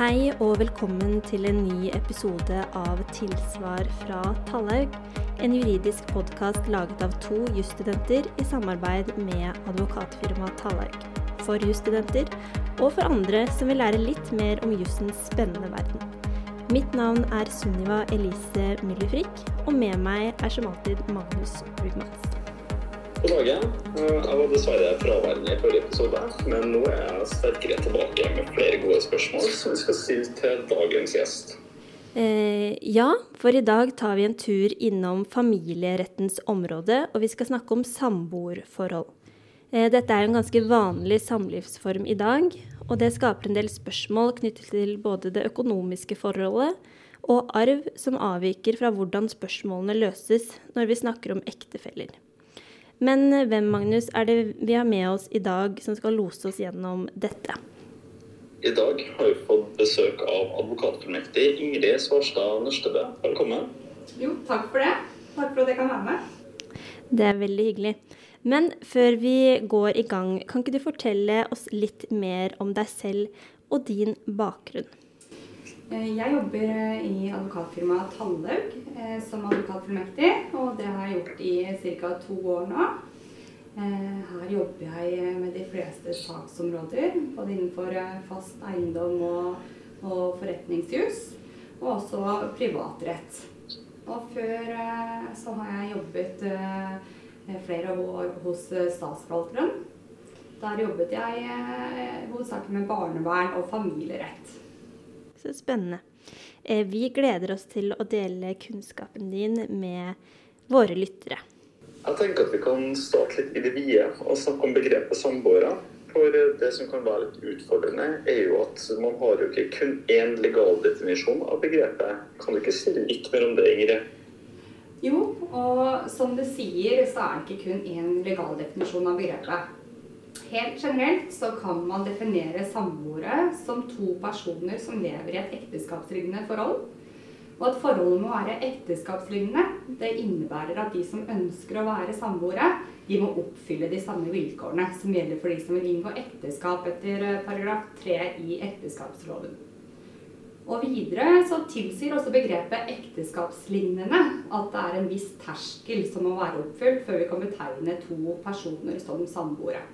Hei og velkommen til en ny episode av Tilsvar fra Tallaug. En juridisk podkast laget av to jusstudenter i samarbeid med advokatfirmaet Tallaug. For jusstudenter og for andre som vil lære litt mer om jussens spennende verden. Mitt navn er Sunniva Elise Müller og med meg er som alltid Magnus Brugmans. God dagen. Jeg var dessverre fraværende i forrige episode, men nå er jeg sterkere tilbake med flere gode spørsmål som vi skal stille til dagens gjest. Eh, ja, for i dag tar vi en tur innom familierettens område, og vi skal snakke om samboerforhold. Eh, dette er en ganske vanlig samlivsform i dag, og det skaper en del spørsmål knyttet til både det økonomiske forholdet og arv som avviker fra hvordan spørsmålene løses når vi snakker om ektefeller. Men eh, hvem, Magnus, er det vi har med oss i dag som skal lose oss gjennom dette? I dag har vi fått besøk av advokatfullmektig Ingrid Svarstad Nørstebø. Velkommen. Jo, takk for det. Takk for at jeg kan være med. Det er veldig hyggelig. Men før vi går i gang, kan ikke du fortelle oss litt mer om deg selv og din bakgrunn? Eh, jeg jobber eh, i advokatfirmaet Tallaug eh, som advokatfullmektig, og det har jeg gjort i ca. to år nå. Her jobber jeg med de fleste saksområder, både innenfor fast eiendom og, og forretningsjus, og også privatrett. Og før så har jeg jobbet flere år hos Statsforvalteren. Der jobbet jeg hovedsakelig med barnevern og familierett. Så spennende. Eh, vi gleder oss til å dele kunnskapen din med våre lyttere. Jeg tenker at vi kan starte litt i det vide og snakke om begrepet samboere. For det som kan være litt utfordrende, er jo at man har jo ikke kun én legal definisjon av begrepet. Kan du ikke si litt mer om det, Ingrid? Jo, og som du sier, så er det ikke kun én legal definisjon av begrepet. Helt generelt så kan man definere samboere som to personer som lever i et ekteskapslignende forhold. Og at forholdet må være ekteskapslignende, det innebærer at de som ønsker å være samboere, de må oppfylle de samme vilkårene som gjelder for de som vil inngå ekteskap etter eh, paragraf 3 i ekteskapsloven. Og videre så tilsier også begrepet ekteskapslignende at det er en viss terskel som må være oppfylt før vi kan betegne to personer som samboere.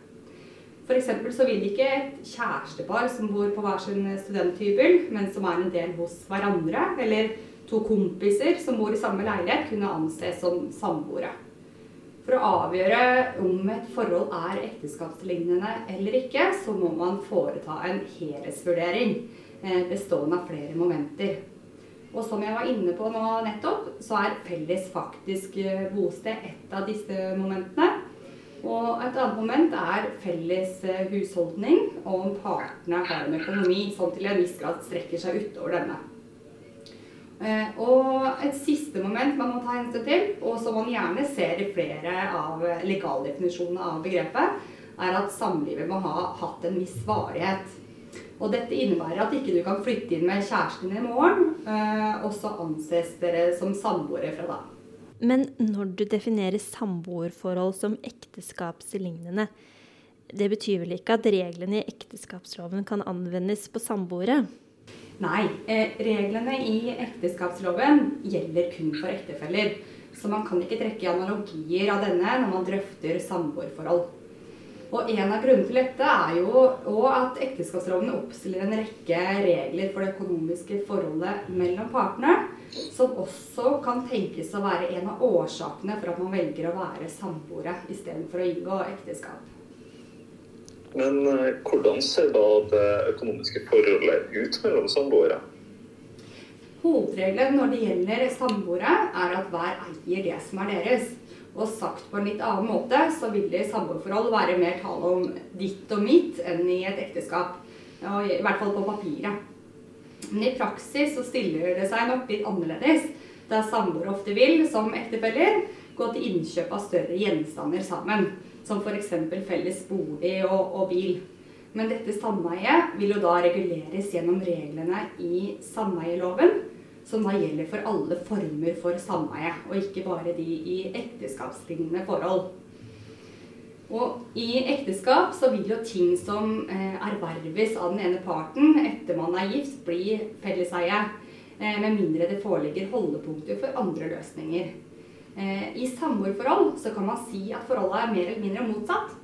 F.eks. så vil ikke et kjærestepar som bor på hver sin studenthybel, men som er en del hos hverandre, eller to kompiser som bor i samme leilighet, kunne anses som samboere. For å avgjøre om et forhold er ekteskapslignende eller ikke, så må man foreta en helhetsvurdering eh, bestående av flere momenter. Og som jeg var inne på nå nettopp, så er felles faktisk eh, bosted et av disse momentene. Og et annet moment er felles eh, husholdning, og om partene har en økonomi som til en viss grad strekker seg utover denne. Eh, og et siste moment man må ta hensyn til, og som man gjerne ser i flere av legaldefinisjonene av begrepet, er at samlivet må ha hatt en viss varighet. Og dette innebærer at ikke du kan flytte inn med kjæresten din i morgen, eh, og så anses dere som samboere fra da. Men når du definerer samboerforhold som ekteskapslignende, det betyr vel ikke at reglene i ekteskapsloven kan anvendes på samboere? Nei, eh, reglene i ekteskapsloven gjelder kun for ektefeller. Så man kan ikke trekke analogier av denne når man drøfter samboerforhold. Og en av grunnene til dette er jo at ekteskapsloven oppstiller en rekke regler for det økonomiske forholdet mellom partene som også kan tenkes å være en av årsakene for at man velger å være samboere istedenfor å inngå ekteskap. Men eh, hvordan ser da det økonomiske forholdet ut mellom samboere? Hovedregelen når det gjelder samboere, er at hver eier det som er deres. Og sagt på en litt annen måte, så vil det i samboerforhold være mer tale om ditt og mitt enn i et ekteskap. I hvert fall på papiret. Men i praksis så stiller det seg nok litt annerledes. Da samboere ofte vil, som ektefeller, gå til innkjøp av større gjenstander sammen. Som f.eks. felles bolig og, og, bil. Men dette sameiet vil jo da reguleres gjennom reglene i sameieloven, som da gjelder for alle former for sameie, og ikke bare de i ekteskapslignende forhold. Og i ekteskap så vil jo ting som eh, erverves av den ene parten etter man er gift, bli felleseie. Eh, med mindre det foreligger holdepunkter for andre løsninger. Eh, I samboerforhold så kan man si at forholdet er mer eller mindre motsatt.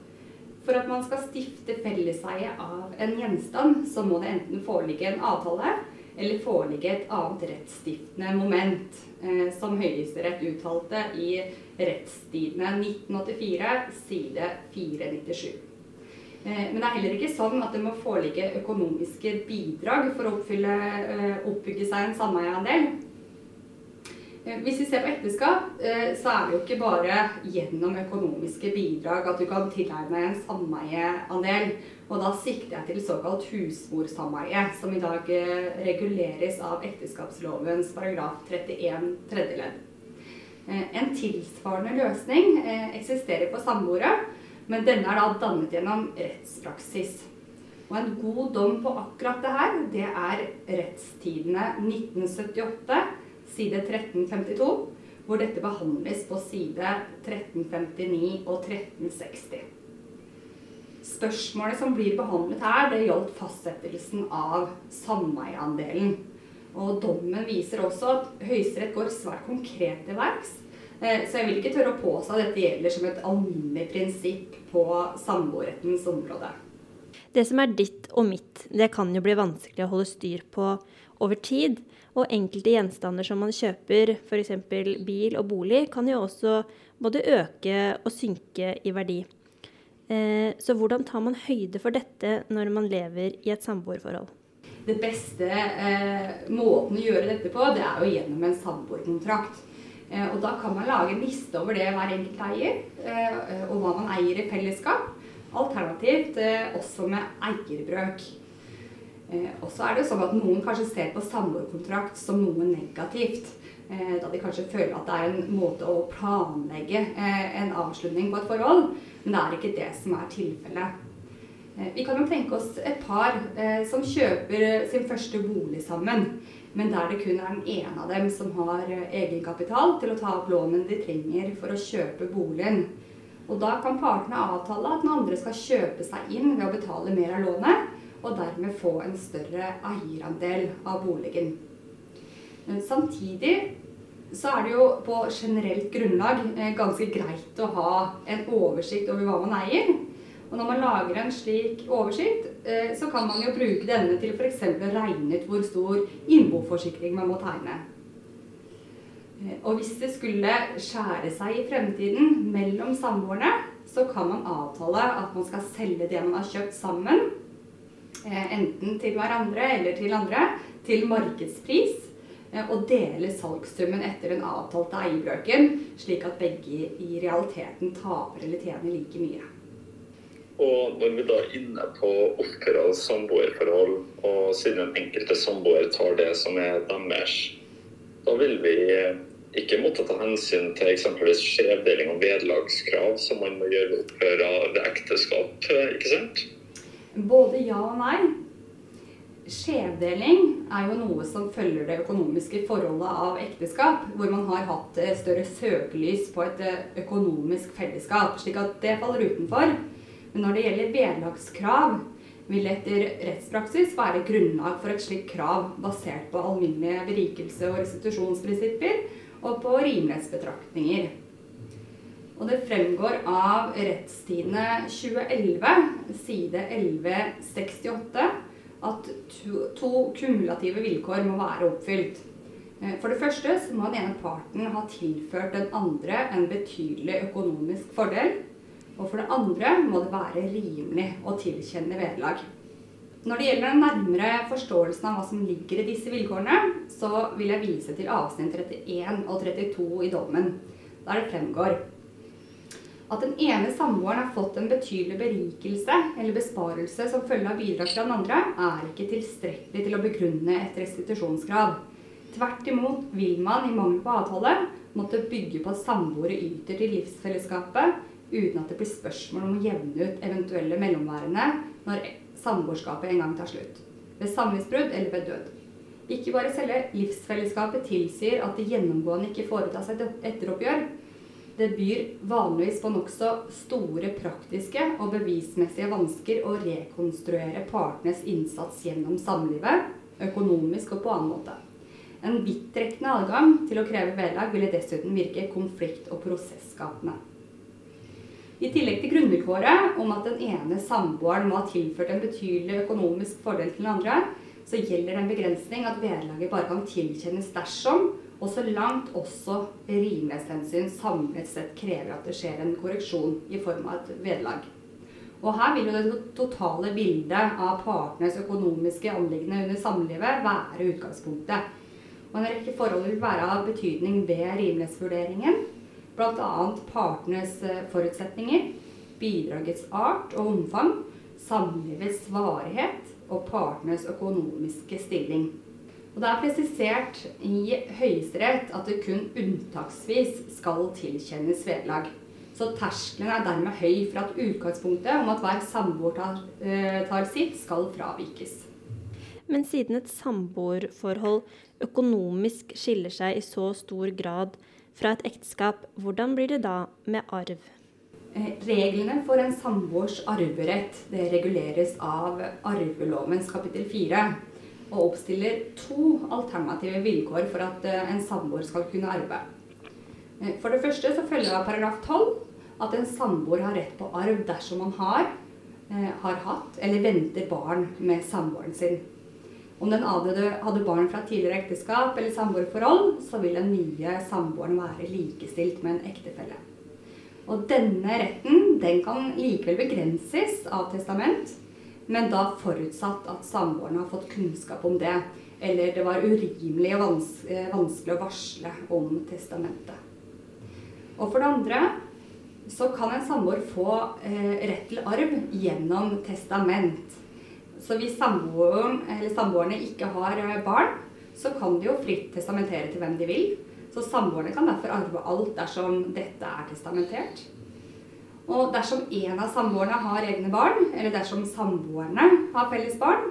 For at man skal stifte felleseie av en gjenstand, så må det enten foreligge en avtale eller foreligge et annet rettsstiftende moment, eh, som Høyesterett uttalte i Rettstidene 1984, side 497. Eh, men det er heller ikke sånn at det må foreligge økonomiske bidrag for å oppfylle, eh, oppbygge seg en sameieandel. Eh, hvis vi ser på ekteskap, så er det jo ikke bare gjennom økonomiske bidrag at du kan tilegne en sameieandel. Og da sikter jeg til såkalt husmorsameie, som i dag reguleres av ekteskapslovens paragraf 31 tredje ledd. En tilsvarende løsning eksisterer på samboere, men denne er da dannet gjennom rettspraksis. Og en god dom på akkurat det her, det er Rettstidene 1978 side 1352, hvor dette behandles på side 1359 og 1360. Spørsmålet som blir behandlet her, det gjaldt fastsettelsen av sameieandelen. Og dommen viser også at Høyesterett går svært konkret til verks. Eh, så jeg vil ikke tørre å påstå at dette gjelder som et alminnelig prinsipp på samboerrettens område. Det som er ditt og mitt, det kan jo bli vanskelig å holde styr på over tid. Og enkelte gjenstander som man kjøper, f.eks. bil og bolig, kan jo også både øke og synke i verdi. Eh, så hvordan tar man høyde for dette når man lever i et samboerforhold? Det beste eh, måten å gjøre dette på, det er jo gjennom en samboerkontrakt. Eh, og da kan man lage en liste over det hver enkelt eier, eh, og hva man eier i fellesskap. Alternativt eh, også med eierbrøk. Eh, og så er det jo sånn at noen kanskje ser på samboerkontrakt som noe negativt. Eh, da de kanskje føler at det er en måte å planlegge en avslutning på et forhold. Men det er ikke det som er tilfellet. Vi kan jo tenke oss et par som kjøper sin første bolig sammen. Men der det kun er den ene av dem som har egenkapital til å ta opp lånet de trenger for å kjøpe boligen. Og da kan partene avtale at den andre skal kjøpe seg inn ved å betale mer av lånet og dermed få en større eierandel av boligen. Samtidig så er det jo på generelt grunnlag eh, ganske greit å ha en oversikt over hva man eier. Og når man lager en slik oversikt, eh, så kan man jo bruke denne til f.eks. å regne ut hvor stor innboforsikring man må tegne. Eh, og hvis det skulle skjære seg i fremtiden mellom samboerne, så kan man avtale at man skal selge det man har kjøpt sammen, Eh, enten til hverandre eller til andre, til markedspris. Og dele salgssummen etter den avtalte eierbrøken, slik at begge i realiteten taper eller tjener like mye. Og når vi da er inne på offerets samboerforhold, og siden den enkelte samboer tar det som er deres, da vil vi ikke måtte ta hensyn til eksempelvis skjevdeling og vederlagskrav som man må gjøre ved opphør av ekteskap, ikke sant? Både ja og nei. Skjevdeling er jo noe som følger det økonomiske forholdet av ekteskap, hvor man har hatt større søkelys på et økonomisk fellesskap, slik at det faller utenfor. Men når det gjelder vederlagskrav, vil etter rettspraksis være grunnlag for et slikt krav basert på alminnelige berikelse- og restitusjonsprinsipper og på rimelighetsbetraktninger. Og det fremgår av Rettstidene 2011, side 1168, at to, to, kumulative vilkår må være oppfylt. Eh, for det første så må den ene parten ha tilført den andre en betydelig økonomisk fordel. Og for det andre må det være rimelig å tilkjenne vederlag. Når det gjelder den nærmere forståelsen av hva som ligger i disse vilkårene, så vil jeg vise til avsnitt 31 og 32 i dommen, der det fremgår at den ene samboeren har fått en betydelig berikelse eller besparelse som følge av bidrag fra den andre, er ikke tilstrekkelig til å begrunne et restitusjonskrav. Tvert imot vil man i mangel på avtale måtte bygge på at samboere yter til livsfellesskapet uten at det blir spørsmål om å jevne ut eventuelle mellomværende når samboerskapet en gang tar slutt. Ved samlivsbrudd eller ved død. Ikke bare selve livsfellesskapet tilsier at det gjennomgående ikke foretas et etteroppgjør, det byr vanligvis på nokså store praktiske og bevismessige vansker å rekonstruere partenes innsats gjennom samlivet, økonomisk og på annen måte. En vidtrekkende adgang til å kreve vedlag ville dessuten virke konflikt- og prosesskapende. I tillegg til grunnvilkåret om at den ene samboeren må ha tilført en betydelig økonomisk fordel til den andre, så gjelder det en begrensning at vederlaget bare kan tilkjennes dersom, og så langt også rimelighetshensyn samlet sett krever at det skjer en korreksjon i form av et vederlag. Og her vil jo det totale bildet av partenes økonomiske anliggende under samlivet være utgangspunktet. Og en rekke forhold vil være av betydning ved rimelighetsvurderingen bl.a. partenes eh, forutsetninger, bidragets art og omfang, samlivets varighet og partenes økonomiske stilling. Og Det er presisert i Høyesterett at det kun unntaksvis skal tilkjennes vederlag. Så terskelen er dermed høy for at utgangspunktet om at hver samboer tar, eh, tar sitt, skal fravikes. Men siden et samboerforhold økonomisk skiller seg i så stor grad fra et ekteskap, hvordan blir det da med arv? Eh, reglene for en samboers arverett det reguleres av arvelovens kapittel 4 og oppstiller to alternative vilkår for at eh, en samboer skal kunne arve. Eh, for det første så følger av paragraf 12 at en samboer har rett på arv dersom man har, har hatt eller venter barn med samboeren sin. Om den avdøde hadde barn fra tidligere ekteskap eller samboerforhold, så vil den nye samboeren være likestilt med en ektefelle. Og denne retten den kan likevel begrenses av testament, men da forutsatt at samboeren har fått kunnskap om det, eller det var urimelig og vans eh, vanskelig å varsle om testamentet. Og for det andre så kan en samboer få eh, rett til arv gjennom testament. Så hvis samboerne ikke har eh, barn, så kan de jo fritt testamentere til hvem de vil. Så samboerne kan derfor arve alt dersom dette er testamentert. Og dersom en av samboerne har egne barn, eller dersom samboerne har felles barn,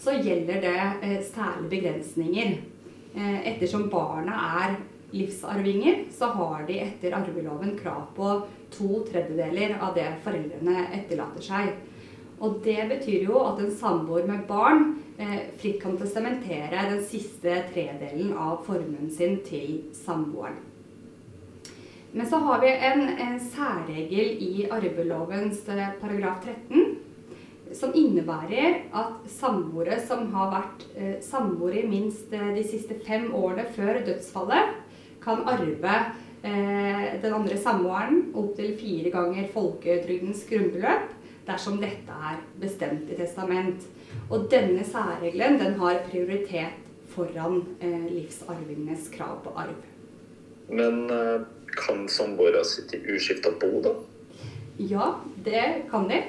så gjelder det eh, særlige begrensninger. Eh, ettersom barna er livsarvinger, så har de etter arveloven krav på to tredjedeler av det foreldrene etterlater seg. Og det betyr jo at en samboer med barn eh, fritt kan testamentere den siste tredelen av formuen sin til samboeren. Men så har vi en, en særregel i arvelovens eh, paragraf 13 som innebærer at samboere som har vært eh, samboere i minst eh, de siste fem årene før dødsfallet, kan arve eh, den andre samboeren opptil fire ganger folketrygdens grunnbeløp dersom dette er bestemt i testament. Og denne særregelen den har prioritet foran eh, livsarvingenes krav på arv. Men eh, kan samboere sitte i uskifta bo, da? Ja, det kan de.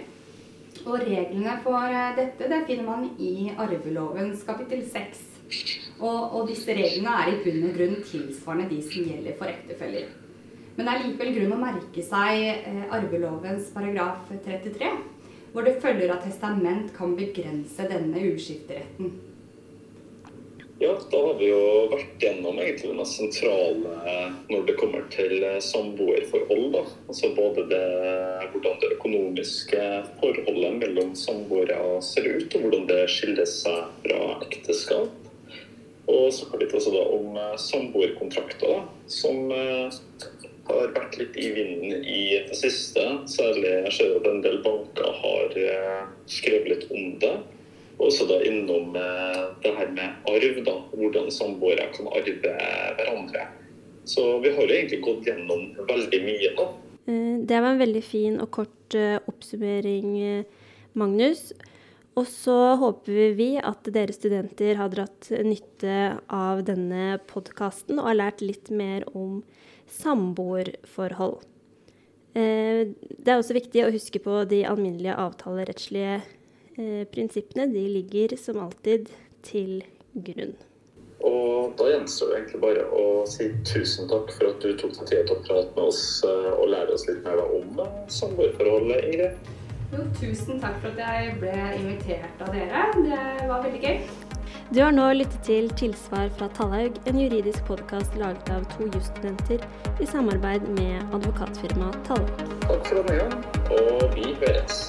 Og reglene for eh, dette det finner man i arvelovens kapittel 6. Og, og disse reglene er i bunn og grunn tilsvarende de som gjelder for ektefeller. Men det er likevel grunn å merke seg eh, arvelovens paragraf 33, hvor det følger at testament kan begrense denne uskifteretten. Ja, da har vi jo vært gjennom egentlig det mest sentrale når det kommer til eh, samboerforhold. da. Altså både det, hvordan det økonomiske forholdet mellom samboere ser ut, og hvordan det skiller seg fra ekteskap. Og så har vi også da om samboerkontrakter, samboerkontrakter, som har vært litt i vinden i det siste. Særlig jeg ser at en del banker har eh, skrevet litt om det. Også da innom eh, det her med arv, da. Hvordan samboere kan arve hverandre. Så vi har jo egentlig gått gjennom veldig mye nå. Eh, det var en veldig fin og kort oppsummering, Magnus. Og så håper vi at dere studenter har dratt nytte av denne podkasten og har lært litt mer om samboerforhold. Eh, det er også viktig å huske på de alminnelige avtalerettslige eh, prinsippene. De ligger som alltid til grunn. Og da gjenstår det egentlig bare å si tusen takk for at du tok deg tid til å prate med oss eh, og lære oss litt mer om samboerforholdet, Ingrid. Jo, tusen takk for at jeg ble invitert av dere. Det var veldig gøy. Du har nå lyttet til Tilsvar fra Tallaug, en juridisk podkast laget av to jusstudenter i samarbeid med advokatfirmaet Tallaug. Takk for du ha, og vi høres.